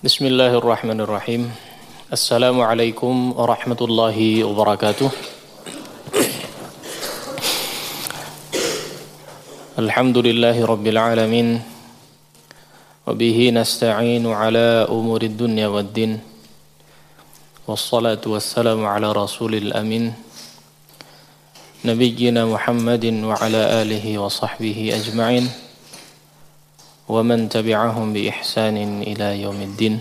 بسم الله الرحمن الرحيم السلام عليكم ورحمة الله وبركاته الحمد لله رب العالمين وبه نستعين على أمور الدنيا والدين والصلاة والسلام على رسول الأمين نبينا محمد وعلى آله وصحبه أجمعين ومن تبعهم بإحسان إلى يوم الدين.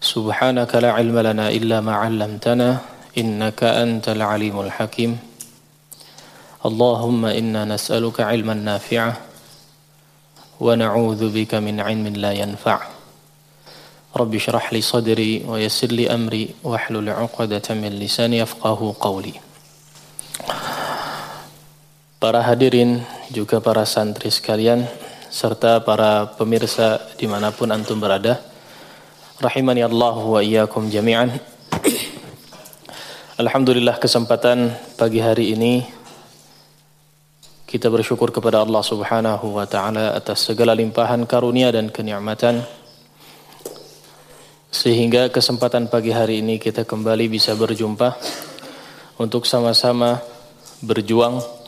سبحانك لا علم لنا إلا ما علمتنا إنك أنت العليم الحكيم. اللهم إنا نسألك علما نافعا ونعوذ بك من علم لا ينفع. رب اشرح لي صدري ويسر لي أمري واحلل عقدة من لساني يفقه قولي. Para hadirin juga para santri sekalian serta para pemirsa di mana pun antum berada. Rahimani Allah wa iyyakum jami'an. Alhamdulillah kesempatan pagi hari ini kita bersyukur kepada Allah Subhanahu wa taala atas segala limpahan karunia dan kenikmatan. Sehingga kesempatan pagi hari ini kita kembali bisa berjumpa untuk sama-sama berjuang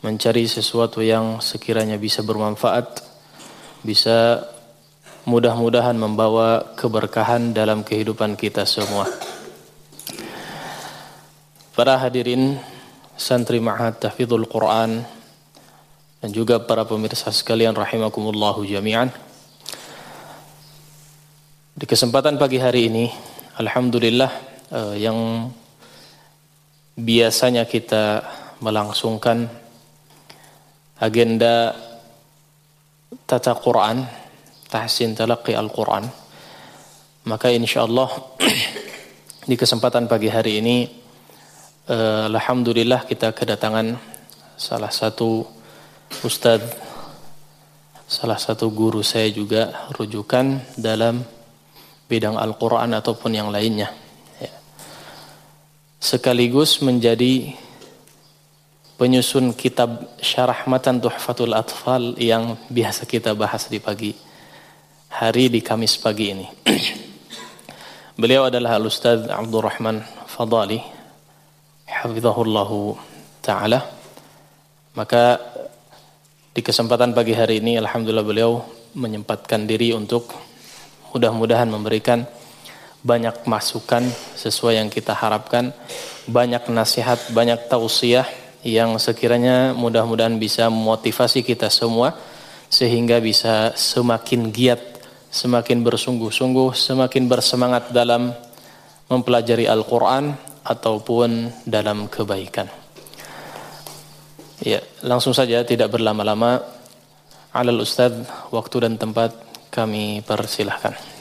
mencari sesuatu yang sekiranya bisa bermanfaat, bisa mudah-mudahan membawa keberkahan dalam kehidupan kita semua. Para hadirin santri Ma'had Tahfidzul Quran dan juga para pemirsa sekalian rahimakumullahu jami'an. Di kesempatan pagi hari ini, alhamdulillah eh, yang biasanya kita melangsungkan agenda tata Quran, tahsin talaqi Al-Quran. Maka insya Allah di kesempatan pagi hari ini, eh, Alhamdulillah kita kedatangan salah satu Ustadz, salah satu guru saya juga rujukan dalam bidang Al-Quran ataupun yang lainnya. Ya. Sekaligus menjadi penyusun kitab Syarah Matan Tuhfatul Atfal yang biasa kita bahas di pagi hari di Kamis pagi ini. Beliau adalah Al-Ustaz Abdurrahman Fadali hafizahullahu taala. Maka di kesempatan pagi hari ini alhamdulillah beliau menyempatkan diri untuk mudah-mudahan memberikan banyak masukan sesuai yang kita harapkan, banyak nasihat, banyak tausiah yang sekiranya mudah-mudahan bisa memotivasi kita semua sehingga bisa semakin giat, semakin bersungguh-sungguh, semakin bersemangat dalam mempelajari Al-Quran ataupun dalam kebaikan. Ya, langsung saja tidak berlama-lama. Alal Ustaz, waktu dan tempat kami persilahkan.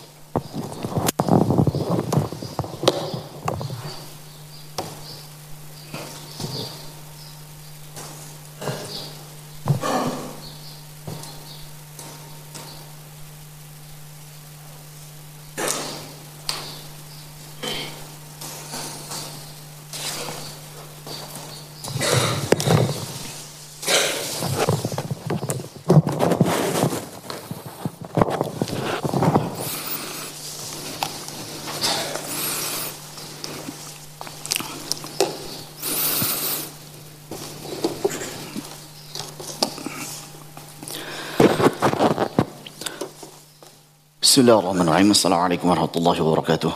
بسم الله الرحمن الرحيم السلام عليكم ورحمة الله وبركاته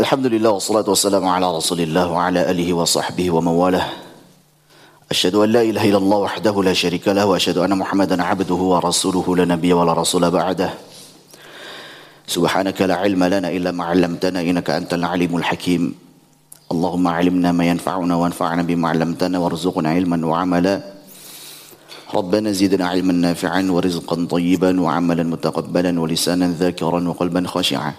الحمد لله والصلاة والسلام على رسول الله وعلى آله وصحبه ومن والاه أشهد أن لا إله إلا الله وحده لا شريك له وأشهد أن محمدا عبده ورسوله لا نبي ولا رسول بعده سبحانك لا علم لنا إلا ما علمتنا إنك أنت العليم الحكيم اللهم علمنا ما ينفعنا وانفعنا بما علمتنا وارزقنا علما وعملا ربنا زدنا علما نافعا ورزقا طيبا وعملا متقبلا ولسانا ذاكرا وقلبا خاشعا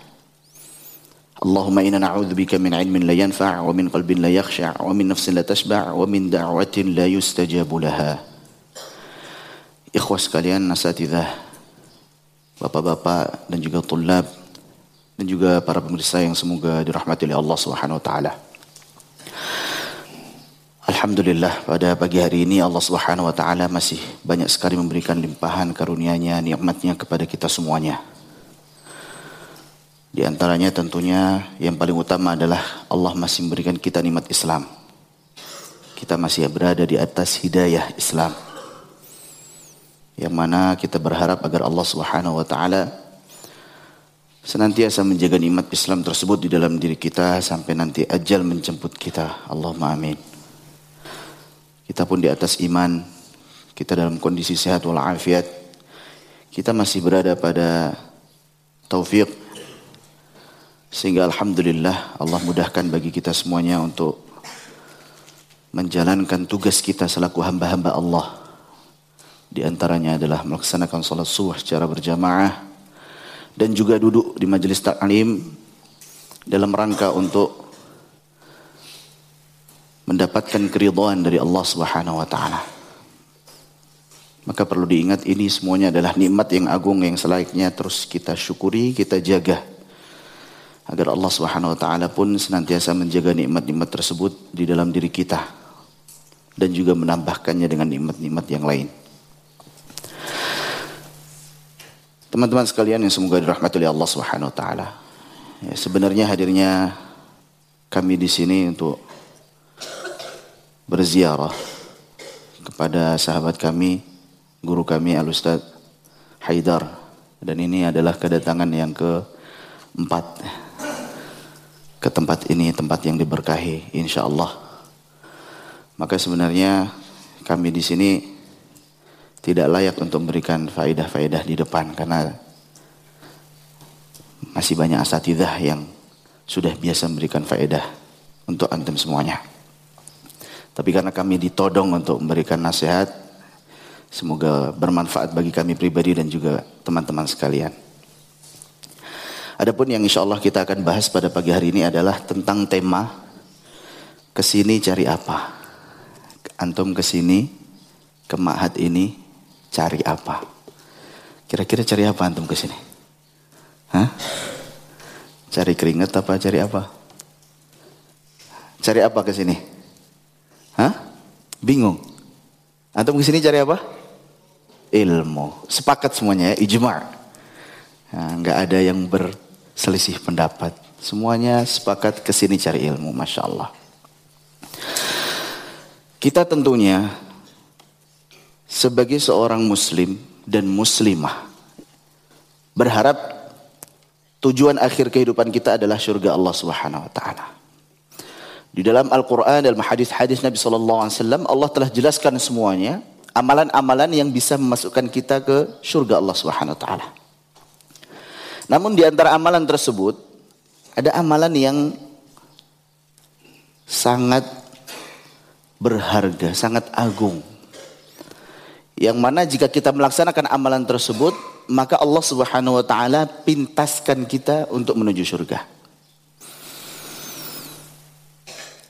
اللهم إنا نعوذ بك من علم لا ينفع ومن قلب لا يخشع ومن نفس لا تشبع ومن دعوة لا يستجاب لها Ikhwas sekalian, asatidah, bapak-bapak dan juga tulab dan juga para pemirsa yang semoga dirahmati oleh Allah Subhanahu wa taala. Alhamdulillah pada pagi hari ini Allah Subhanahu wa taala masih banyak sekali memberikan limpahan karunia-Nya, nikmatnya kepada kita semuanya. Di antaranya tentunya yang paling utama adalah Allah masih memberikan kita nikmat Islam. Kita masih berada di atas hidayah Islam. Yang mana kita berharap agar Allah Subhanahu wa taala senantiasa menjaga nikmat Islam tersebut di dalam diri kita sampai nanti ajal menjemput kita. Allahumma amin. Kita pun di atas iman, kita dalam kondisi sehat walafiat, kita masih berada pada taufik sehingga alhamdulillah Allah mudahkan bagi kita semuanya untuk menjalankan tugas kita selaku hamba-hamba Allah. Di antaranya adalah melaksanakan salat subuh secara berjamaah dan juga duduk di majelis taklim dalam rangka untuk mendapatkan keridhaan dari Allah Subhanahu wa taala. Maka perlu diingat ini semuanya adalah nikmat yang agung yang selayaknya terus kita syukuri, kita jaga. Agar Allah Subhanahu wa taala pun senantiasa menjaga nikmat-nikmat tersebut di dalam diri kita dan juga menambahkannya dengan nikmat-nikmat yang lain. Teman-teman sekalian yang semoga dirahmati oleh Allah Subhanahu wa taala. Ya, sebenarnya hadirnya kami di sini untuk berziarah kepada sahabat kami, guru kami Al-Ustaz Haidar. Dan ini adalah kedatangan yang keempat ke tempat ini, tempat yang diberkahi insya Allah. Maka sebenarnya kami di sini tidak layak untuk memberikan faedah-faedah di depan karena masih banyak asatidah yang sudah biasa memberikan faedah untuk antum semuanya. Tapi karena kami ditodong untuk memberikan nasihat, semoga bermanfaat bagi kami pribadi dan juga teman-teman sekalian. Adapun yang insya Allah kita akan bahas pada pagi hari ini adalah tentang tema ke sini cari apa. Antum ke sini ke Ma'had ini cari apa? Kira-kira cari apa antum ke sini? Hah? Cari keringat apa cari apa? Cari apa ke sini? Hah? Bingung. Antum ke sini cari apa? Ilmu. Sepakat semuanya ya, ijma'. Nah, nggak ada yang berselisih pendapat. Semuanya sepakat ke sini cari ilmu, masya Allah. Kita tentunya sebagai seorang muslim dan muslimah berharap tujuan akhir kehidupan kita adalah surga Allah Subhanahu wa taala. Di dalam Al-Quran, dalam hadis-hadis Nabi Sallallahu Allah telah jelaskan semuanya amalan-amalan yang bisa memasukkan kita ke surga Allah Subhanahu. Namun di antara amalan tersebut ada amalan yang sangat berharga, sangat agung. Yang mana jika kita melaksanakan amalan tersebut, maka Allah Subhanahu pintaskan kita untuk menuju surga.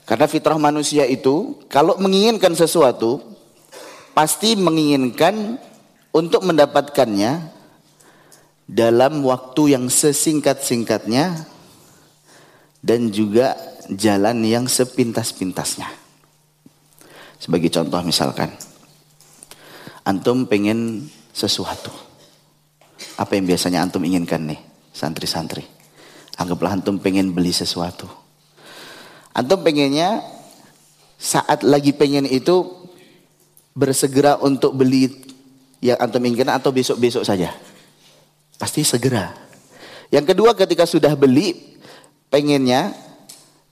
Karena fitrah manusia itu kalau menginginkan sesuatu pasti menginginkan untuk mendapatkannya dalam waktu yang sesingkat-singkatnya dan juga jalan yang sepintas-pintasnya. Sebagai contoh misalkan, antum pengen sesuatu. Apa yang biasanya antum inginkan nih, santri-santri? Anggaplah antum pengen beli sesuatu Antum pengennya saat lagi pengen itu bersegera untuk beli yang antum inginkan atau besok-besok saja? Pasti segera. Yang kedua ketika sudah beli pengennya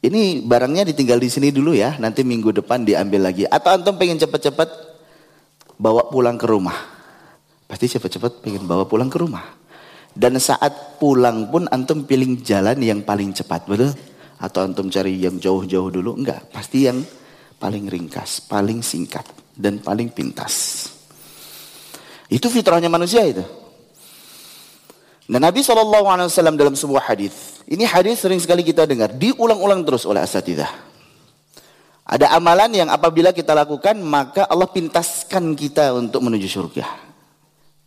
ini barangnya ditinggal di sini dulu ya, nanti minggu depan diambil lagi. Atau antum pengen cepat-cepat bawa pulang ke rumah. Pasti cepat-cepat pengen bawa pulang ke rumah. Dan saat pulang pun antum pilih jalan yang paling cepat, betul? Atau antum cari yang jauh-jauh dulu? Enggak, pasti yang paling ringkas, paling singkat, dan paling pintas. Itu fitrahnya manusia itu. Dan Nabi SAW dalam sebuah hadis, ini hadis sering sekali kita dengar, diulang-ulang terus oleh asatidah. Ada amalan yang apabila kita lakukan, maka Allah pintaskan kita untuk menuju surga.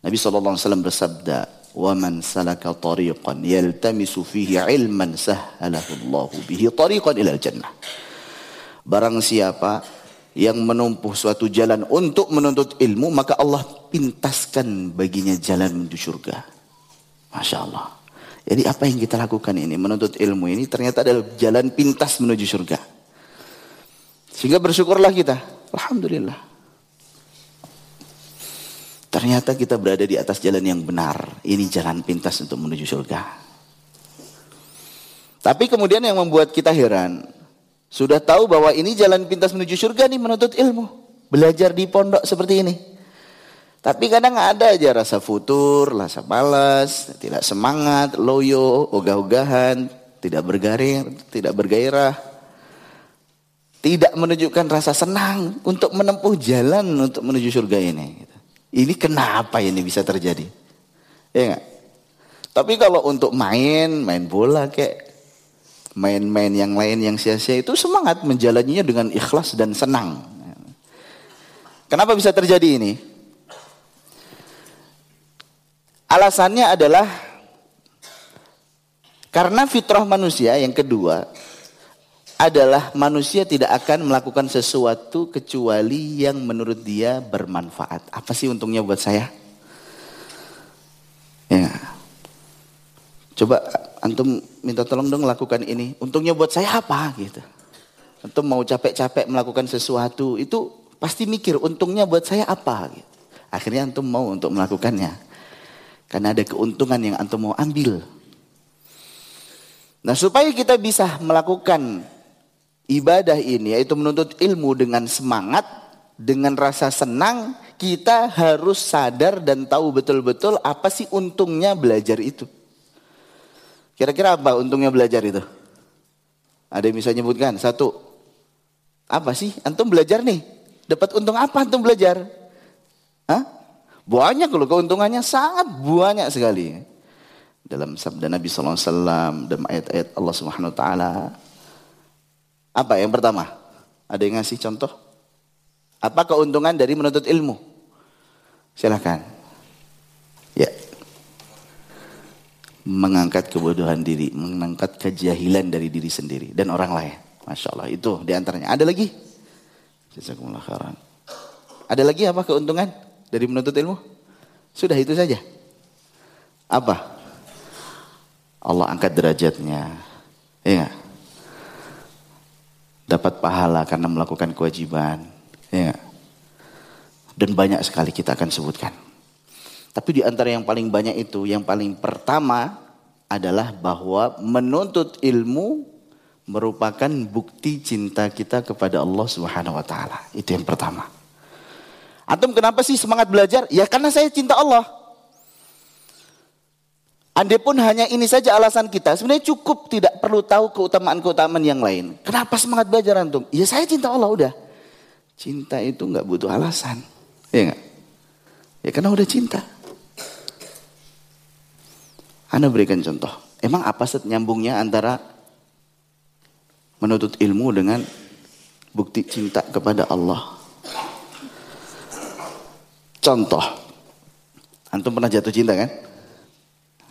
Nabi SAW bersabda, ومن سلك طريقا يلتمس فيه علما سهله الله به طريقا إلى الجنة Barang siapa yang menempuh suatu jalan untuk menuntut ilmu, maka Allah pintaskan baginya jalan menuju surga. Masya Allah. Jadi apa yang kita lakukan ini, menuntut ilmu ini ternyata adalah jalan pintas menuju surga. Sehingga bersyukurlah kita. Alhamdulillah. Ternyata kita berada di atas jalan yang benar. Ini jalan pintas untuk menuju surga. Tapi kemudian yang membuat kita heran, sudah tahu bahwa ini jalan pintas menuju surga nih menuntut ilmu. Belajar di pondok seperti ini. Tapi kadang ada aja rasa futur, rasa malas, tidak semangat, loyo, ogah-ogahan, tidak bergarir, tidak bergairah. Tidak menunjukkan rasa senang untuk menempuh jalan untuk menuju surga ini. Ini kenapa ini bisa terjadi? Ya gak? Tapi kalau untuk main, main bola kayak main-main yang lain yang sia-sia itu semangat menjalaninya dengan ikhlas dan senang. Kenapa bisa terjadi ini? Alasannya adalah karena fitrah manusia yang kedua adalah manusia tidak akan melakukan sesuatu kecuali yang menurut dia bermanfaat. Apa sih untungnya buat saya? Ya. Coba antum minta tolong dong lakukan ini. Untungnya buat saya apa gitu. Antum mau capek-capek melakukan sesuatu itu pasti mikir untungnya buat saya apa gitu. Akhirnya antum mau untuk melakukannya. Karena ada keuntungan yang antum mau ambil. Nah supaya kita bisa melakukan ibadah ini yaitu menuntut ilmu dengan semangat, dengan rasa senang, kita harus sadar dan tahu betul-betul apa sih untungnya belajar itu. Kira-kira apa untungnya belajar itu? Ada yang bisa nyebutkan? Satu. Apa sih? Antum belajar nih. Dapat untung apa antum belajar? Hah? Banyak loh keuntungannya sangat banyak sekali. Dalam sabda Nabi SAW, dalam ayat-ayat Allah Subhanahu Wa Taala, apa yang pertama? Ada yang ngasih contoh? Apa keuntungan dari menuntut ilmu? Silahkan. Ya. Mengangkat kebodohan diri, mengangkat kejahilan dari diri sendiri dan orang lain. Masya Allah, itu di antaranya. Ada lagi? Ada lagi apa keuntungan dari menuntut ilmu? Sudah itu saja. Apa? Allah angkat derajatnya. Ya gak? Dapat pahala karena melakukan kewajiban. Ya. Dan banyak sekali kita akan sebutkan. Tapi di antara yang paling banyak itu, yang paling pertama adalah bahwa menuntut ilmu merupakan bukti cinta kita kepada Allah Subhanahu wa taala. Itu yang pertama. Antum kenapa sih semangat belajar? Ya karena saya cinta Allah. Andai pun hanya ini saja alasan kita, sebenarnya cukup tidak perlu tahu keutamaan-keutamaan yang lain. Kenapa semangat belajar antum? Ya saya cinta Allah udah. Cinta itu nggak butuh alasan, ya nggak? Ya karena udah cinta. Anda berikan contoh. Emang apa set nyambungnya antara menuntut ilmu dengan bukti cinta kepada Allah? Contoh, antum pernah jatuh cinta kan?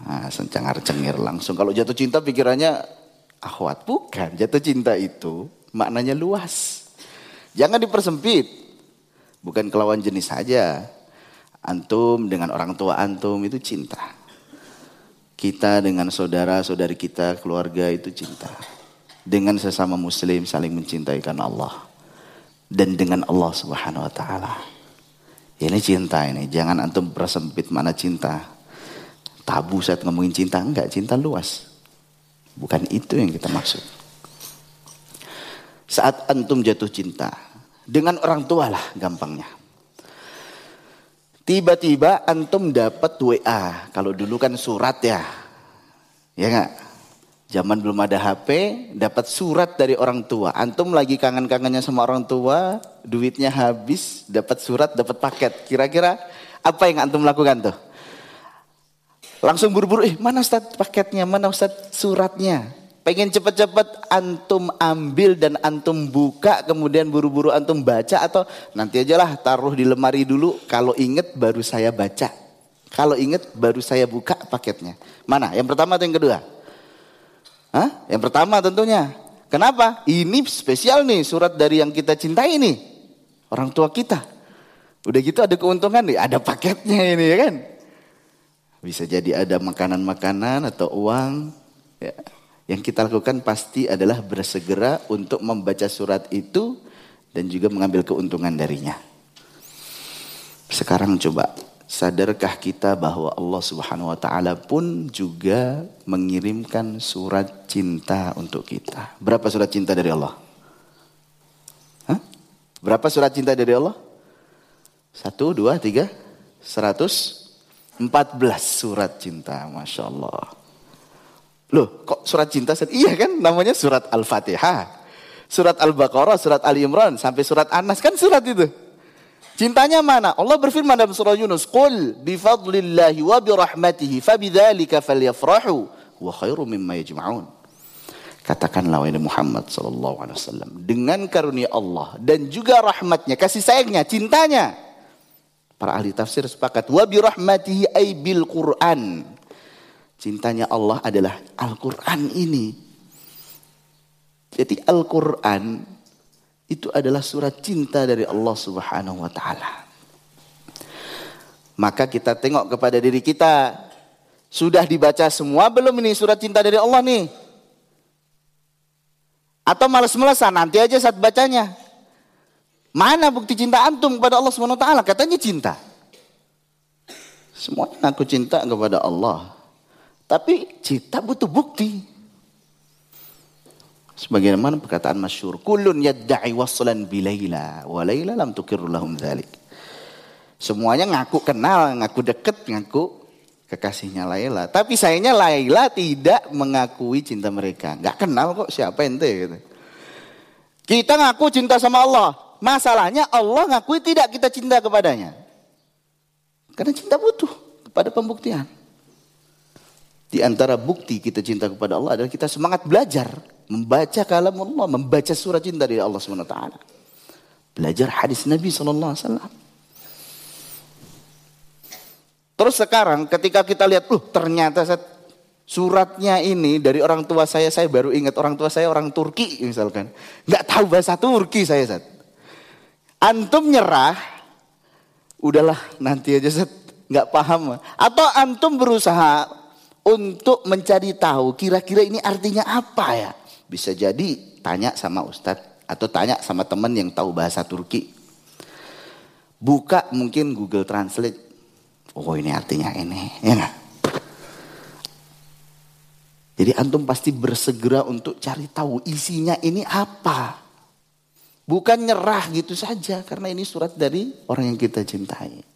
Nah, sencangar cengir langsung. Kalau jatuh cinta pikirannya akhwat. Bukan, jatuh cinta itu maknanya luas. Jangan dipersempit. Bukan kelawan jenis saja. Antum dengan orang tua antum itu cinta. Kita dengan saudara-saudari kita, keluarga itu cinta. Dengan sesama muslim saling mencintai karena Allah. Dan dengan Allah subhanahu wa ta'ala. Ini cinta ini. Jangan antum persempit mana cinta tabu saat ngomongin cinta. Enggak, cinta luas. Bukan itu yang kita maksud. Saat antum jatuh cinta, dengan orang tua lah gampangnya. Tiba-tiba antum dapat WA. Kalau dulu kan surat ya. Ya enggak? Zaman belum ada HP, dapat surat dari orang tua. Antum lagi kangen-kangennya sama orang tua, duitnya habis, dapat surat, dapat paket. Kira-kira apa yang antum lakukan tuh? Langsung buru-buru, eh mana Ustaz paketnya, mana Ustaz suratnya. Pengen cepet-cepet antum ambil dan antum buka, kemudian buru-buru antum baca atau nanti aja lah taruh di lemari dulu. Kalau inget baru saya baca. Kalau inget baru saya buka paketnya. Mana? Yang pertama atau yang kedua? Hah? Yang pertama tentunya. Kenapa? Ini spesial nih surat dari yang kita cintai nih. orang tua kita. Udah gitu ada keuntungan nih, ada paketnya ini ya kan. Bisa jadi ada makanan-makanan atau uang. Ya. Yang kita lakukan pasti adalah bersegera untuk membaca surat itu dan juga mengambil keuntungan darinya. Sekarang coba sadarkah kita bahwa Allah Subhanahu wa taala pun juga mengirimkan surat cinta untuk kita. Berapa surat cinta dari Allah? Hah? Berapa surat cinta dari Allah? Satu, dua, tiga, seratus, empat belas surat cinta. Masya Allah. Loh, kok surat cinta? Iya kan, namanya surat Al-Fatihah. Surat Al-Baqarah, surat Ali Imran, sampai surat Anas. Kan surat itu. Cintanya mana? Allah berfirman dalam surah Yunus, "Qul bi fadlillahi wa bi rahmatihi fabidzalika falyafrahu wa khairu mimma yajma'un." Katakanlah wahai Muhammad sallallahu alaihi wasallam, dengan karunia Allah dan juga rahmatnya, kasih sayangnya, cintanya. Para ahli tafsir sepakat, wa bi rahmatihi ay bil Qur'an. Cintanya Allah adalah Al-Qur'an ini. Jadi Al-Qur'an itu adalah surat cinta dari Allah Subhanahu wa taala. Maka kita tengok kepada diri kita. Sudah dibaca semua belum ini surat cinta dari Allah nih? Atau malas-malasan nanti aja saat bacanya. Mana bukti cinta antum kepada Allah taala? Katanya cinta. Semua aku cinta kepada Allah. Tapi cinta butuh bukti. Sebagaimana perkataan masyur, kulun yadda'i waslan bilaila, wa laila lam tukirru lahum dhalik. Semuanya ngaku kenal, ngaku deket, ngaku kekasihnya Laila. Tapi sayangnya Laila tidak mengakui cinta mereka. Gak kenal kok siapa ente gitu. Kita ngaku cinta sama Allah. Masalahnya Allah ngakui tidak kita cinta kepadanya. Karena cinta butuh kepada pembuktian. Di antara bukti kita cinta kepada Allah adalah kita semangat belajar membaca kalam Allah, membaca surat cinta dari Allah SWT. Belajar hadis Nabi SAW. Terus sekarang ketika kita lihat, uh ternyata suratnya ini dari orang tua saya, saya baru ingat orang tua saya orang Turki misalkan. Nggak tahu bahasa Turki saya Sat. Antum nyerah, udahlah nanti aja Sat. Nggak paham. Atau antum berusaha untuk mencari tahu kira-kira ini artinya apa ya. Bisa jadi tanya sama ustadz atau tanya sama teman yang tahu bahasa Turki. Buka mungkin Google Translate. Oh ini artinya ini, ya? Jadi antum pasti bersegera untuk cari tahu isinya ini apa. Bukan nyerah gitu saja karena ini surat dari orang yang kita cintai.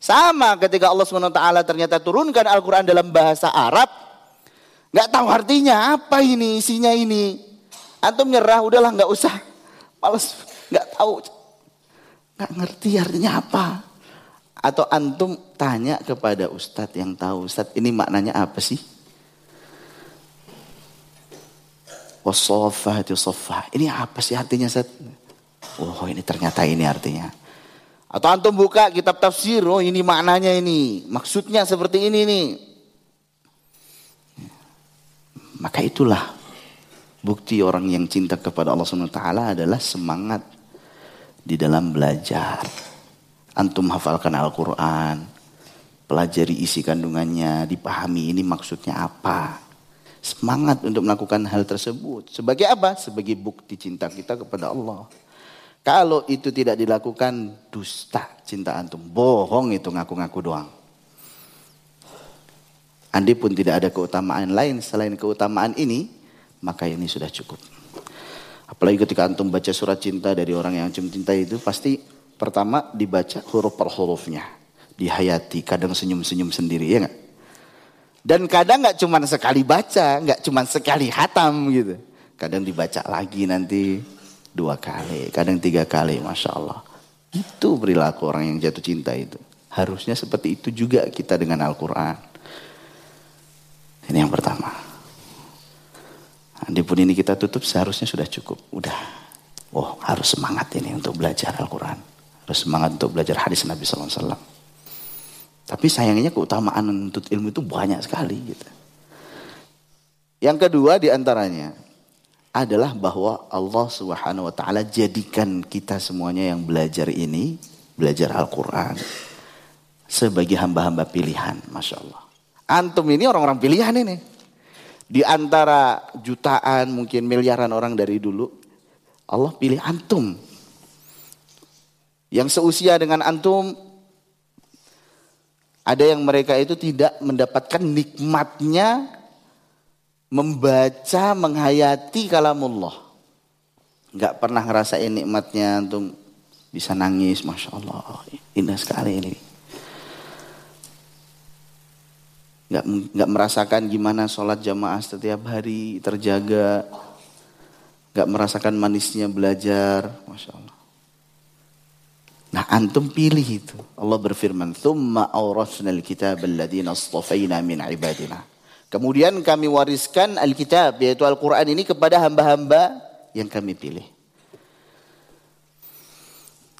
Sama ketika Allah SWT ternyata turunkan Al-Quran dalam bahasa Arab. Nggak tahu artinya apa ini isinya ini. Antum nyerah udahlah nggak usah. Males nggak tahu. Nggak ngerti artinya apa. Atau antum tanya kepada ustadz yang tahu. Ustadz ini maknanya apa sih? Wasofah itu sofah. Ini apa sih artinya Ustaz? Oh ini ternyata ini artinya. Atau antum buka kitab tafsir, oh ini maknanya ini. Maksudnya seperti ini nih. Maka itulah bukti orang yang cinta kepada Allah SWT adalah semangat di dalam belajar. Antum hafalkan Al-Quran, pelajari isi kandungannya, dipahami ini maksudnya apa. Semangat untuk melakukan hal tersebut. Sebagai apa? Sebagai bukti cinta kita kepada Allah. Kalau itu tidak dilakukan, dusta cinta antum. Bohong itu ngaku-ngaku doang. Andi pun tidak ada keutamaan lain selain keutamaan ini, maka ini sudah cukup. Apalagi ketika antum baca surat cinta dari orang yang antum cintai itu, pasti pertama dibaca huruf per hurufnya. Dihayati, kadang senyum-senyum sendiri, ya enggak? Dan kadang nggak cuma sekali baca, nggak cuma sekali hatam gitu. Kadang dibaca lagi nanti dua kali, kadang tiga kali, masya Allah. Itu perilaku orang yang jatuh cinta itu. Harusnya seperti itu juga kita dengan Al-Quran. Ini yang pertama. pun ini kita tutup seharusnya sudah cukup. Udah. Oh harus semangat ini untuk belajar Al-Quran. Harus semangat untuk belajar hadis Nabi SAW. Tapi sayangnya keutamaan untuk ilmu itu banyak sekali. Gitu. Yang kedua di antaranya. Adalah bahwa Allah Subhanahu wa taala jadikan kita semuanya yang belajar ini, belajar Al-Qur'an sebagai hamba-hamba pilihan, Masya Allah. Antum ini orang-orang pilihan ini. Di antara jutaan, mungkin miliaran orang dari dulu, Allah pilih antum. Yang seusia dengan antum, ada yang mereka itu tidak mendapatkan nikmatnya membaca, menghayati kalamullah. Enggak pernah ngerasain nikmatnya antum bisa nangis, Masya Allah. Indah sekali ini. nggak nggak merasakan gimana sholat jamaah setiap hari terjaga, nggak merasakan manisnya belajar, masya Allah. Nah antum pilih itu. Allah berfirman, "Thumma awrasna al-kitab alladziina astafaina min ibadina." Kemudian kami wariskan Alkitab yaitu Al-Qur'an ini kepada hamba-hamba yang kami pilih.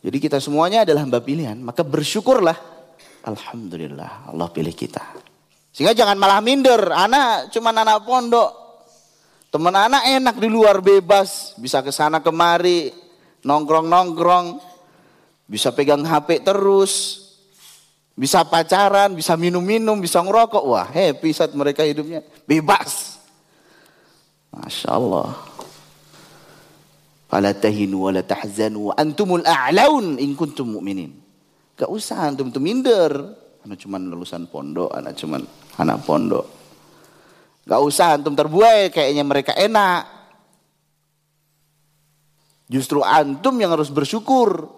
Jadi kita semuanya adalah hamba pilihan, maka bersyukurlah. Alhamdulillah Allah pilih kita. Sehingga jangan malah minder. Anak cuma anak pondok. Teman anak enak di luar bebas. Bisa ke sana kemari. Nongkrong-nongkrong. Bisa pegang HP terus. Bisa pacaran, bisa minum-minum, bisa ngerokok. Wah happy saat mereka hidupnya. Bebas. Masya Allah. Fala tahinu wa la tahzanu antumul a'laun in kuntum mu'minin. Gak usah antum tuh minder. Anak cuman lulusan pondok, anak cuman anak pondok. Gak usah antum terbuai kayaknya mereka enak. Justru antum yang harus bersyukur.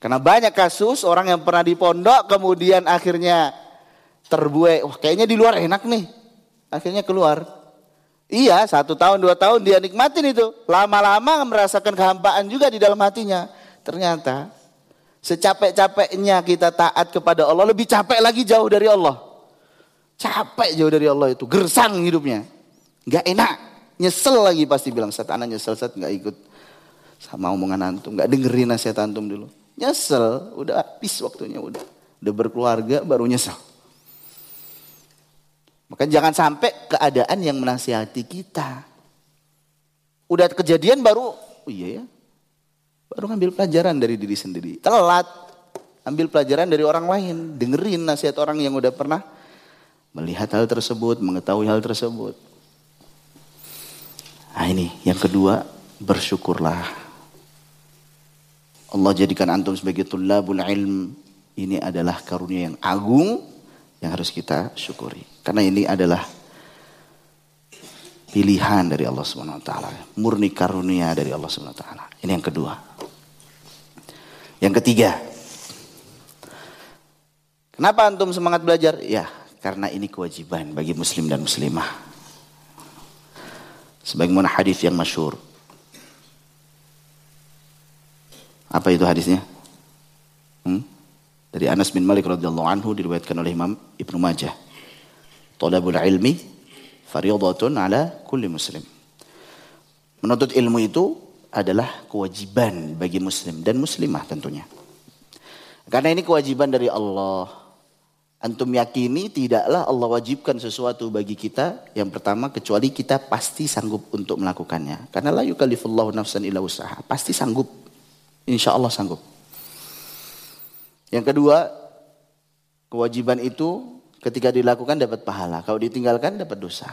Karena banyak kasus orang yang pernah di pondok kemudian akhirnya terbuai. Wah kayaknya di luar enak nih. Akhirnya keluar. Iya satu tahun dua tahun dia nikmatin itu. Lama-lama merasakan kehampaan juga di dalam hatinya. Ternyata secapek-capeknya kita taat kepada Allah lebih capek lagi jauh dari Allah. Capek jauh dari Allah itu, gersang hidupnya. Gak enak, nyesel lagi pasti bilang, saat anak nyesel, saat gak ikut sama omongan antum, gak dengerin nasihat antum dulu. Nyesel, udah habis waktunya, udah. Udah berkeluarga baru nyesel. Maka jangan sampai keadaan yang menasihati kita. Udah kejadian baru, oh iya ya, baru ngambil pelajaran dari diri sendiri. Telat, ambil pelajaran dari orang lain. Dengerin nasihat orang yang udah pernah melihat hal tersebut, mengetahui hal tersebut. Nah ini yang kedua, bersyukurlah. Allah jadikan antum sebagai tulabul ilm. Ini adalah karunia yang agung yang harus kita syukuri. Karena ini adalah pilihan dari Allah Subhanahu wa taala, murni karunia dari Allah Subhanahu wa taala. Ini yang kedua. Yang ketiga. Kenapa antum semangat belajar? Ya, karena ini kewajiban bagi muslim dan muslimah. Sebagaimana hadis yang masyur. Apa itu hadisnya? Hmm? Dari Anas bin Malik radhiyallahu anhu diriwayatkan oleh Imam Ibnu Majah. Talabul ilmi fardhatun ala kulli muslim. Menuntut ilmu itu adalah kewajiban bagi muslim dan muslimah tentunya. Karena ini kewajiban dari Allah Antum yakini tidaklah Allah wajibkan sesuatu bagi kita yang pertama kecuali kita pasti sanggup untuk melakukannya. Karena la yukallifullahu nafsan illa usaha. Pasti sanggup. Insya Allah sanggup. Yang kedua, kewajiban itu ketika dilakukan dapat pahala. Kalau ditinggalkan dapat dosa.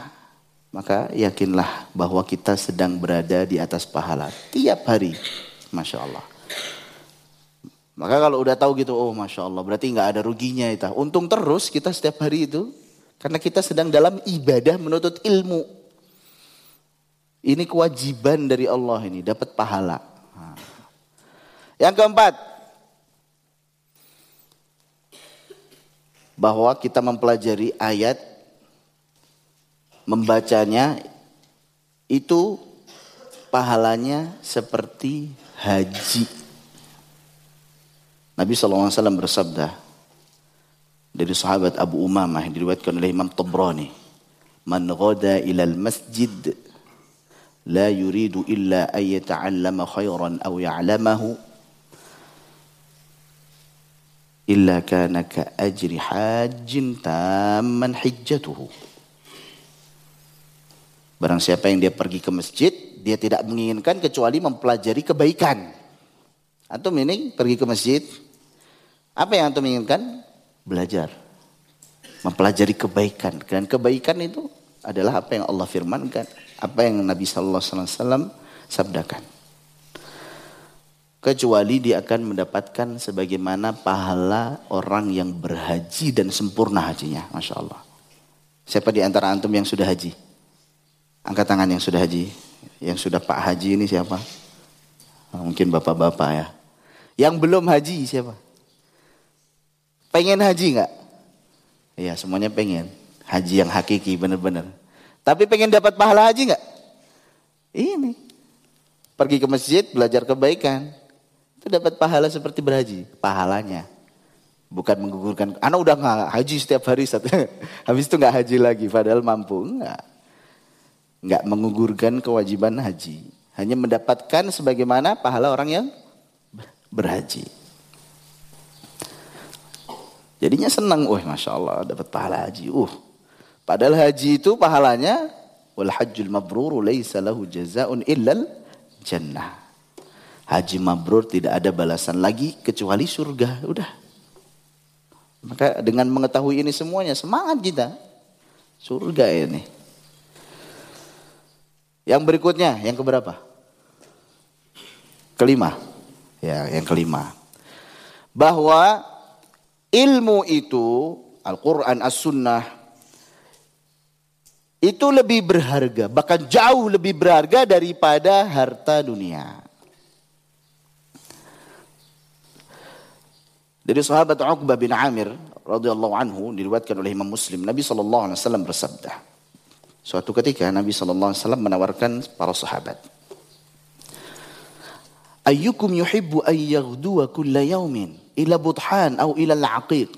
Maka yakinlah bahwa kita sedang berada di atas pahala tiap hari. Masya Allah. Maka kalau udah tahu gitu, oh masya Allah, berarti nggak ada ruginya itu. Untung terus kita setiap hari itu, karena kita sedang dalam ibadah menuntut ilmu. Ini kewajiban dari Allah ini, dapat pahala. Yang keempat, bahwa kita mempelajari ayat, membacanya itu pahalanya seperti haji. Nabi SAW bersabda dari sahabat Abu Umamah yang diriwayatkan oleh Imam Tabrani. Man ghada ilal masjid la yuridu illa an yata'allama khairan aw ya'lamahu illa kana ka ajri hajjin tamman hijjatuhu. Barang siapa yang dia pergi ke masjid, dia tidak menginginkan kecuali mempelajari kebaikan. Antum ini pergi ke masjid, apa yang antum inginkan? Belajar. Mempelajari kebaikan. Dan kebaikan itu adalah apa yang Allah firmankan. Apa yang Nabi Sallallahu Alaihi Wasallam sabdakan. Kecuali dia akan mendapatkan sebagaimana pahala orang yang berhaji dan sempurna hajinya. Masya Allah. Siapa di antara antum yang sudah haji? Angkat tangan yang sudah haji. Yang sudah Pak Haji ini siapa? Mungkin bapak-bapak ya. Yang belum haji siapa? Pengen haji nggak? Iya semuanya pengen. Haji yang hakiki benar-benar. Tapi pengen dapat pahala haji nggak? Ini. Pergi ke masjid belajar kebaikan. Itu dapat pahala seperti berhaji. Pahalanya. Bukan menggugurkan. Anak udah nggak haji setiap hari. Habis itu nggak haji lagi. Padahal mampu. Enggak. Enggak mengugurkan kewajiban haji. Hanya mendapatkan sebagaimana pahala orang yang berhaji. Jadinya senang, wah masya Allah dapat pahala haji. Uh, padahal haji itu pahalanya wal hajjul mabrur laisa lahu jazaun illal jannah. Haji mabrur tidak ada balasan lagi kecuali surga. Udah. Maka dengan mengetahui ini semuanya semangat kita. Surga ini. Yang berikutnya, yang keberapa? Kelima. Ya, yang kelima. Bahwa ilmu itu Al-Quran As-Sunnah itu lebih berharga, bahkan jauh lebih berharga daripada harta dunia. Dari sahabat Uqbah bin Amir radhiyallahu anhu diriwayatkan oleh Imam Muslim, Nabi sallallahu alaihi wasallam bersabda. Suatu ketika Nabi sallallahu alaihi wasallam menawarkan para sahabat, Ayyukum yuhibbu an yaghduwa kulla yawmin ila budhan au ila al-aqiq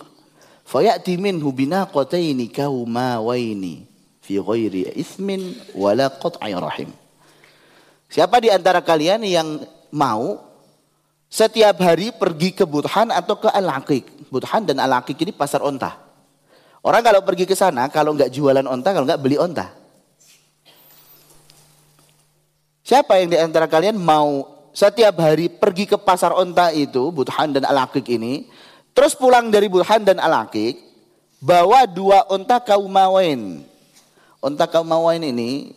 fayati minhu binaqataini kaumawaini fi ghairi ithmin wala qat'i rahim. Siapa di antara kalian yang mau setiap hari pergi ke Budhan atau ke Al-Aqiq? Budhan dan Al-Aqiq ini pasar onta. Orang kalau pergi ke sana, kalau nggak jualan onta, kalau nggak beli onta. Siapa yang di antara kalian mau setiap hari pergi ke pasar onta itu, Budhan dan Al-Aqiq ini, terus pulang dari Budhan dan Al-Aqiq, bawa dua onta kaumawain. Onta kaumawain ini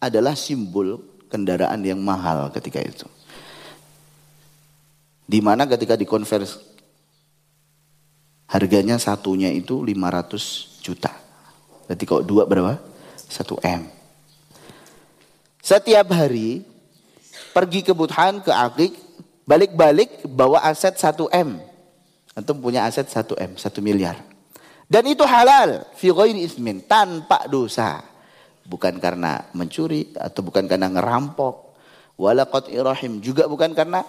adalah simbol kendaraan yang mahal ketika itu. Di mana ketika dikonversi harganya satunya itu 500 juta. Berarti kalau dua berapa? Satu M. Setiap hari pergi ke Budhan, ke Akik, balik-balik bawa aset 1M. Antum punya aset 1M, 1 miliar. Dan itu halal, fi ghairi ismin, tanpa dosa. Bukan karena mencuri atau bukan karena ngerampok. Wala irahim, juga bukan karena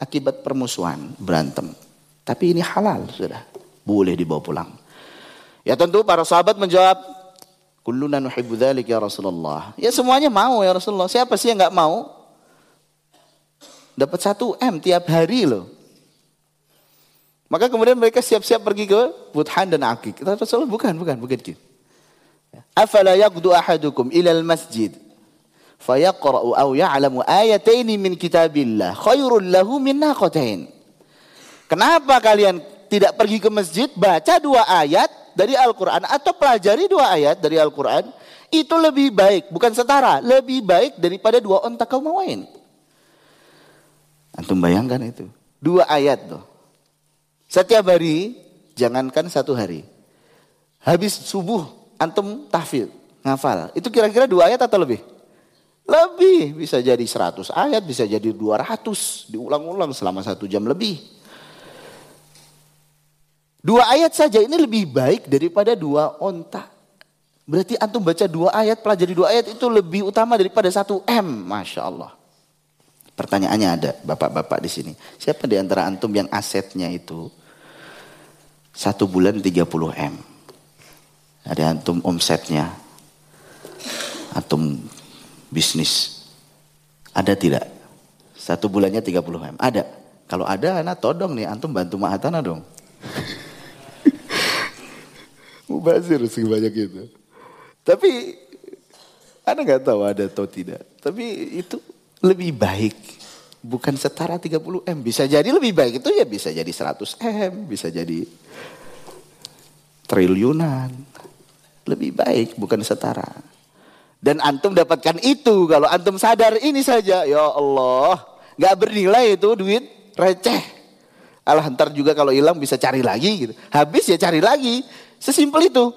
akibat permusuhan, berantem. Tapi ini halal sudah, boleh dibawa pulang. Ya tentu para sahabat menjawab, Kulluna nuhibbu ya Rasulullah. Ya semuanya mau ya Rasulullah. Siapa sih yang nggak mau? Dapat satu M tiap hari loh. Maka kemudian mereka siap-siap pergi ke Budhan dan Akik. Rasulullah bukan, bukan, bukan gitu. Afala yaqdu ahadukum ilal masjid fayaqra'u aw ya'lamu ayataini min kitabillah khairul lahu min naqatain. Kenapa kalian tidak pergi ke masjid baca dua ayat dari Al-Qur'an atau pelajari dua ayat dari Al-Qur'an itu lebih baik, bukan setara, lebih baik daripada dua onta kaum mawain. Antum bayangkan itu. Dua ayat tuh. Setiap hari, jangankan satu hari. Habis subuh, antum tahfidz, ngafal. Itu kira-kira dua ayat atau lebih? Lebih, bisa jadi seratus ayat, bisa jadi dua ratus Diulang-ulang selama satu jam lebih. Dua ayat saja ini lebih baik daripada dua onta. Berarti antum baca dua ayat, pelajari dua ayat itu lebih utama daripada satu M. Masya Allah. Pertanyaannya ada, bapak-bapak di sini. Siapa di antara antum yang asetnya itu satu bulan 30 M? Ada antum omsetnya, antum bisnis. Ada tidak? Satu bulannya 30 M. Ada. Kalau ada, anak todong nih, antum bantu Mahatana dong. Mubazir sebanyak itu. Tapi Anda nggak tahu ada atau tidak. Tapi itu lebih baik. Bukan setara 30 M. Bisa jadi lebih baik itu ya bisa jadi 100 M. Bisa jadi triliunan. Lebih baik bukan setara. Dan antum dapatkan itu kalau antum sadar ini saja. Ya Allah. Gak bernilai itu duit receh. Alah ntar juga kalau hilang bisa cari lagi gitu. Habis ya cari lagi. Sesimpel itu.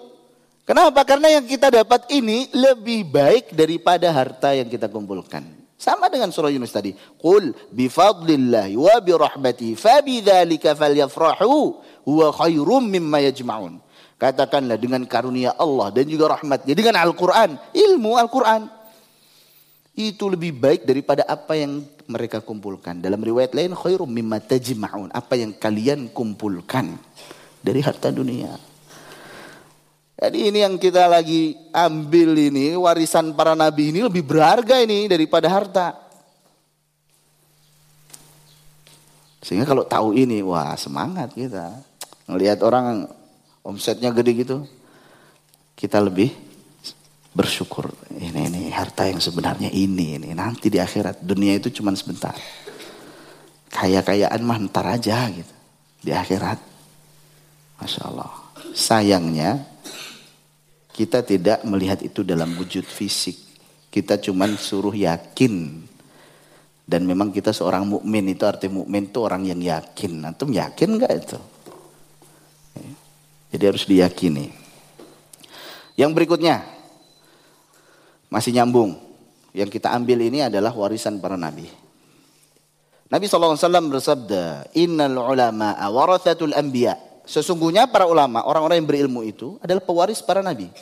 Kenapa? Karena yang kita dapat ini lebih baik daripada harta yang kita kumpulkan. Sama dengan surah Yunus tadi. Qul bifadlillahi wa birahmati fabidzalika falyafrahu huwa khairum mimma yajma'un. Katakanlah dengan karunia Allah dan juga rahmatnya. Dengan Al-Quran. Ilmu Al-Quran. Itu lebih baik daripada apa yang mereka kumpulkan. Dalam riwayat lain khairum mimma tajma'un. Apa yang kalian kumpulkan dari harta dunia. Jadi ini yang kita lagi ambil ini, warisan para nabi ini lebih berharga ini daripada harta. Sehingga kalau tahu ini, wah semangat kita. Melihat orang omsetnya gede gitu, kita lebih bersyukur. Ini ini harta yang sebenarnya ini ini nanti di akhirat dunia itu cuma sebentar. Kaya-kayaan mah ntar aja gitu di akhirat. Masya Allah. Sayangnya kita tidak melihat itu dalam wujud fisik. Kita cuman suruh yakin. Dan memang kita seorang mukmin itu arti mukmin itu orang yang yakin. Antum yakin nggak itu? Jadi harus diyakini. Yang berikutnya masih nyambung. Yang kita ambil ini adalah warisan para nabi. Nabi SAW bersabda, Innal ulama warathatul anbiya. Sesungguhnya para ulama, orang-orang yang berilmu itu adalah pewaris para nabi.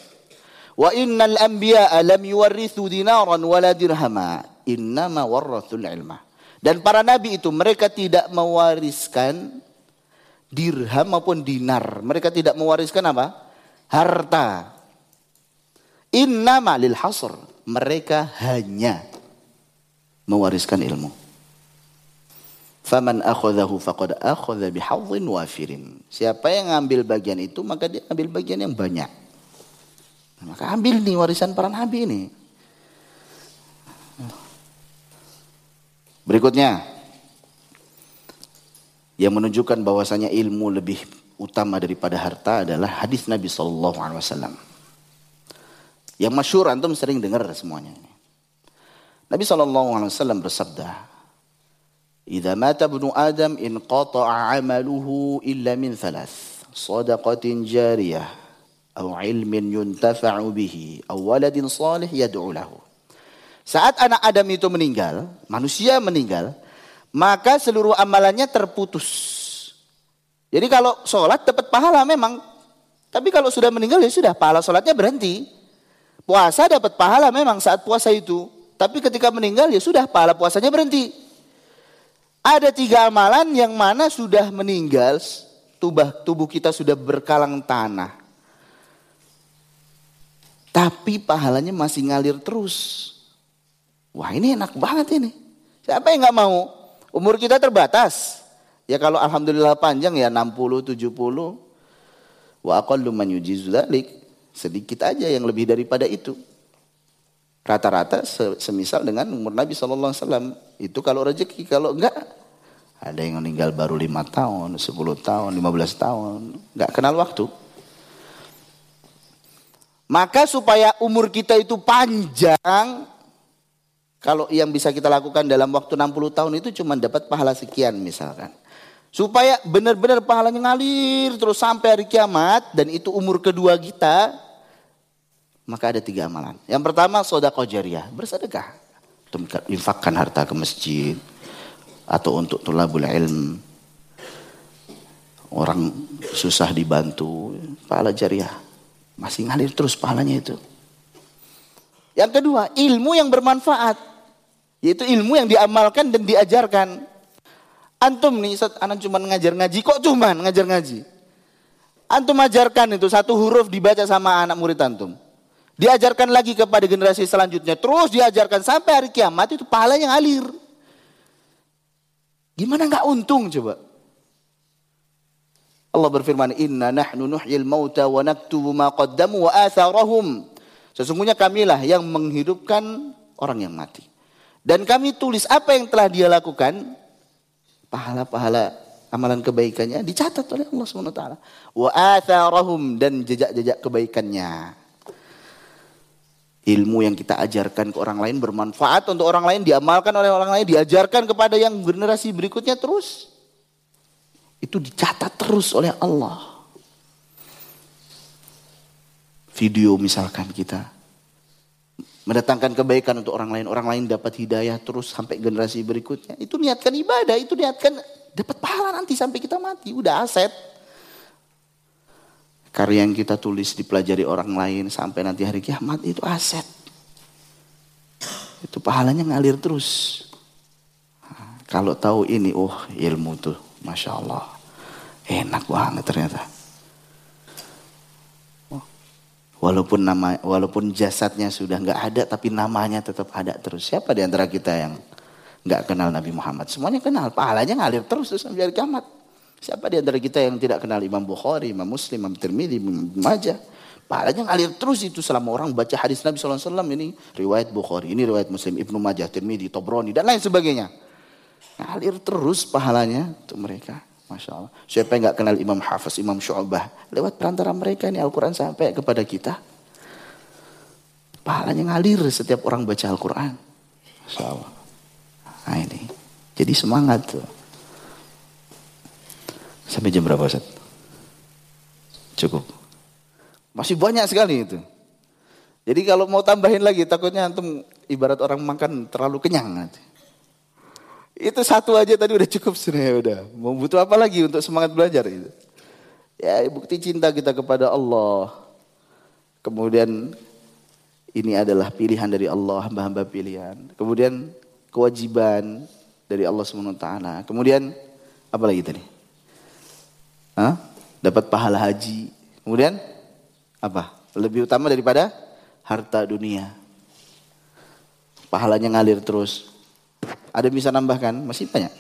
Wa innal anbiya lam yuwarrithu dinaran wala dirhama, innama warrathul ilma. Dan para nabi itu mereka tidak mewariskan dirham maupun dinar. Mereka tidak mewariskan apa? Harta. Innama lil hasr. Mereka hanya mewariskan ilmu. Faman akhadahu faqad akhadha bihadzin wafirin. Siapa yang ngambil bagian itu maka dia ambil bagian yang banyak. Maka ambil nih warisan para nabi ini. Berikutnya yang menunjukkan bahwasanya ilmu lebih utama daripada harta adalah hadis Nabi Shallallahu Alaihi Wasallam. Yang masyur antum sering dengar semuanya ini. Nabi Shallallahu Alaihi Wasallam bersabda, "Jika mata ibnu Adam in qata'a 'amaluhu illa min thalath: sadaqatin jariyah, atau 'ilmin yuntafa'u bihi, atau waladin salih yad'u lahu." Saat anak Adam itu meninggal, manusia meninggal, maka seluruh amalannya terputus. Jadi kalau sholat dapat pahala memang, tapi kalau sudah meninggal ya sudah pahala sholatnya berhenti. Puasa dapat pahala memang saat puasa itu, tapi ketika meninggal ya sudah pahala puasanya berhenti. Ada tiga amalan yang mana sudah meninggal, tubuh, tubuh kita sudah berkalang tanah. Tapi pahalanya masih ngalir terus. Wah ini enak banget ini. Siapa yang nggak mau? Umur kita terbatas. Ya kalau alhamdulillah panjang ya 60, 70. Wa aqallu man yujizu Sedikit aja yang lebih daripada itu. Rata-rata semisal dengan umur Nabi SAW. Itu kalau rezeki, kalau enggak ada yang meninggal baru lima tahun, 10 tahun, 15 tahun. Enggak kenal waktu. Maka supaya umur kita itu panjang, kalau yang bisa kita lakukan dalam waktu 60 tahun itu cuma dapat pahala sekian misalkan. Supaya benar-benar pahalanya ngalir terus sampai hari kiamat dan itu umur kedua kita, maka ada tiga amalan. Yang pertama sodako jariah, bersedekah. Infakkan harta ke masjid. Atau untuk tulabul ilm. Orang susah dibantu. Pahala jariah. Masih ngalir terus pahalanya itu. Yang kedua, ilmu yang bermanfaat. Yaitu ilmu yang diamalkan dan diajarkan. Antum nih, anak cuma ngajar ngaji, kok cuma ngajar ngaji? Antum ajarkan itu satu huruf dibaca sama anak murid antum. Diajarkan lagi kepada generasi selanjutnya. Terus diajarkan sampai hari kiamat itu pahalanya ngalir. Gimana nggak untung coba? Allah berfirman, "Inna nahnu nuhyil mauta wa naktubu ma qaddamu wa atharahum." Sesungguhnya kamilah yang menghidupkan orang yang mati. Dan kami tulis apa yang telah dia lakukan, pahala-pahala amalan kebaikannya dicatat oleh Allah SWT. Wa atharahum dan jejak-jejak kebaikannya. Ilmu yang kita ajarkan ke orang lain bermanfaat untuk orang lain, diamalkan oleh orang lain, diajarkan kepada yang generasi berikutnya terus. Itu dicatat terus oleh Allah. Video misalkan kita mendatangkan kebaikan untuk orang lain, orang lain dapat hidayah terus sampai generasi berikutnya. Itu niatkan ibadah, itu niatkan dapat pahala nanti sampai kita mati, udah aset. Karya yang kita tulis dipelajari orang lain sampai nanti hari kiamat itu aset. Itu pahalanya ngalir terus. Kalau tahu ini, oh ilmu tuh, masya Allah, enak banget ternyata. Walaupun nama, walaupun jasadnya sudah nggak ada, tapi namanya tetap ada terus. Siapa di antara kita yang nggak kenal Nabi Muhammad? Semuanya kenal, pahalanya ngalir terus terus sampai hari kiamat. Siapa di antara kita yang tidak kenal Imam Bukhari, Imam Muslim, Imam Tirmidzi, Imam Majah? Pahalanya ngalir terus itu selama orang baca hadis Nabi SAW ini riwayat Bukhari, ini riwayat Muslim, Ibnu Majah, Tirmidzi, Tobroni dan lain sebagainya. Ngalir terus pahalanya untuk mereka. Masya Allah. Siapa yang nggak kenal Imam Hafiz, Imam Syu'bah. Lewat perantara mereka ini Al-Quran sampai kepada kita. Pahalanya ngalir setiap orang baca Al-Quran. Masya Allah. Nah ini. Jadi semangat tuh. Sampai jam berapa Ustaz? Cukup. Masih banyak sekali itu. Jadi kalau mau tambahin lagi takutnya antum ibarat orang makan terlalu kenyang nanti. Itu satu aja tadi udah cukup sebenarnya udah. Mau butuh apa lagi untuk semangat belajar itu? Ya bukti cinta kita kepada Allah. Kemudian ini adalah pilihan dari Allah, hamba-hamba pilihan. Kemudian kewajiban dari Allah SWT. Kemudian apa lagi tadi? Hah? Dapat pahala haji. Kemudian apa? Lebih utama daripada harta dunia. Pahalanya ngalir terus. Ada bisa nambahkan? Masih banyak.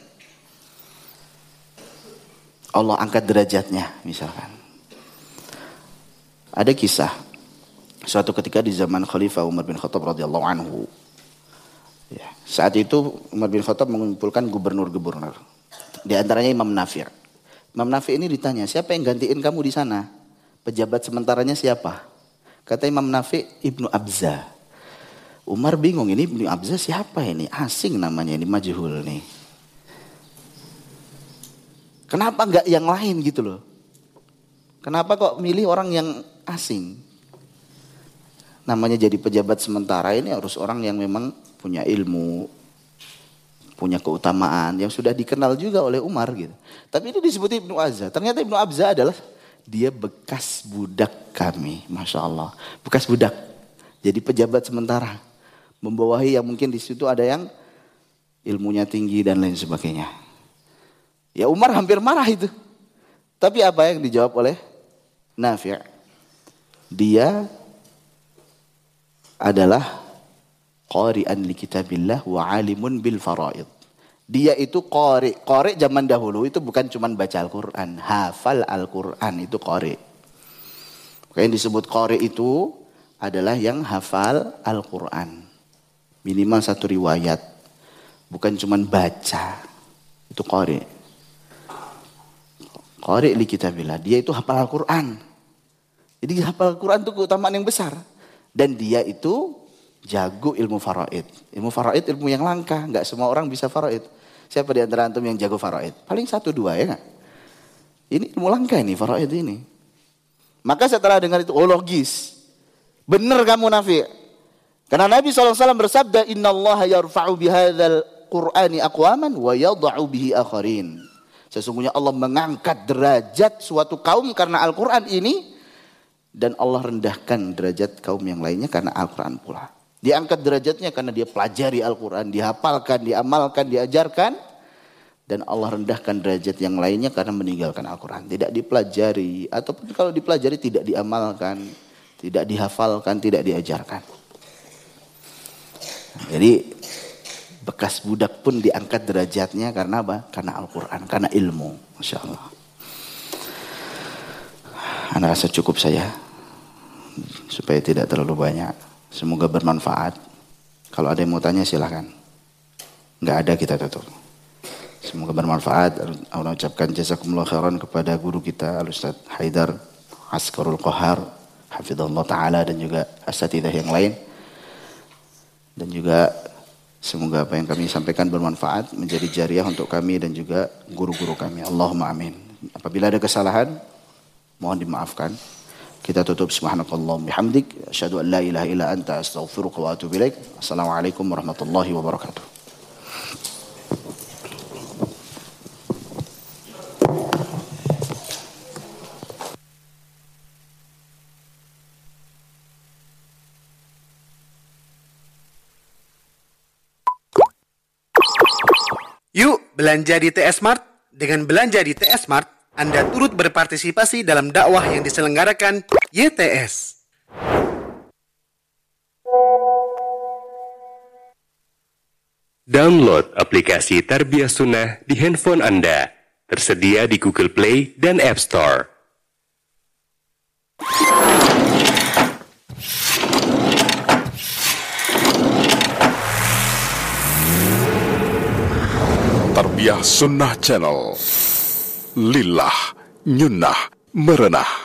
Allah angkat derajatnya misalkan. Ada kisah suatu ketika di zaman Khalifah Umar bin Khattab radhiyallahu anhu. Ya, saat itu Umar bin Khattab mengumpulkan gubernur-gubernur. Di antaranya Imam Nafir. Imam Nafi ini ditanya, siapa yang gantiin kamu di sana? Pejabat sementaranya siapa? Kata Imam Nafi, Ibnu Abza. Umar bingung, ini Ibnu Abza siapa ini? Asing namanya, ini majhul nih. Kenapa enggak yang lain gitu loh? Kenapa kok milih orang yang asing? Namanya jadi pejabat sementara ini harus orang yang memang punya ilmu, punya keutamaan yang sudah dikenal juga oleh Umar gitu. Tapi ini disebut Ibnu Azza. Ternyata Ibnu Abza adalah dia bekas budak kami, masya Allah, bekas budak. Jadi pejabat sementara, membawahi yang mungkin di situ ada yang ilmunya tinggi dan lain sebagainya. Ya Umar hampir marah itu. Tapi apa yang dijawab oleh Nafi'? Dia adalah qari'an li kitabillah wa alimun bil faraid. Dia itu qari. Qari zaman dahulu itu bukan cuma baca Al-Qur'an, hafal Al-Qur'an itu qari. Yang disebut qari itu adalah yang hafal Al-Qur'an. Minimal satu riwayat. Bukan cuma baca. Itu qari. Qari li kitabillah. Dia itu hafal Al-Qur'an. Jadi hafal Al-Qur'an itu keutamaan yang besar. Dan dia itu jago ilmu faraid. Ilmu faraid ilmu yang langka, nggak semua orang bisa faraid. Siapa di antara antum yang jago faraid? Paling satu dua ya? Ini ilmu langka ini faraid ini. Maka setelah dengar itu, oh logis. Benar kamu Nafi. Karena Nabi SAW bersabda, Inna Allah yarfa'u Qur'ani aqwaman wa yada'u bihi akharin. Sesungguhnya Allah mengangkat derajat suatu kaum karena Al-Quran ini. Dan Allah rendahkan derajat kaum yang lainnya karena Al-Quran pula. Diangkat derajatnya karena dia pelajari Al-Quran, dihafalkan, diamalkan, diajarkan. Dan Allah rendahkan derajat yang lainnya karena meninggalkan Al-Quran. Tidak dipelajari, ataupun kalau dipelajari tidak diamalkan, tidak dihafalkan, tidak diajarkan. Jadi bekas budak pun diangkat derajatnya karena apa? Karena Al-Quran, karena ilmu. Masya Allah. Anda rasa cukup saya. supaya tidak terlalu banyak. Semoga bermanfaat. Kalau ada yang mau tanya silahkan. Nggak ada kita tutup. Semoga bermanfaat. Allah ucapkan jazakumullah khairan kepada guru kita Al-Ustaz Haidar Askarul Qahar Hafizullah Ta'ala dan juga asatidah yang lain. Dan juga semoga apa yang kami sampaikan bermanfaat menjadi jariah untuk kami dan juga guru-guru kami. Allahumma amin. Apabila ada kesalahan, mohon dimaafkan. Kita tutup subhanakallah bihamdik. Asyhadu an la ilaha illa anta astaghfiruka wa atubu ilaik. Assalamualaikum warahmatullahi wabarakatuh. Yuk belanja di TS Mart. Dengan belanja di TS Mart, anda turut berpartisipasi dalam dakwah yang diselenggarakan YTS. Download aplikasi Tarbiyah Sunnah di handphone Anda. Tersedia di Google Play dan App Store. Tarbiyah Sunnah Channel. Lillah Nyunnah Merenah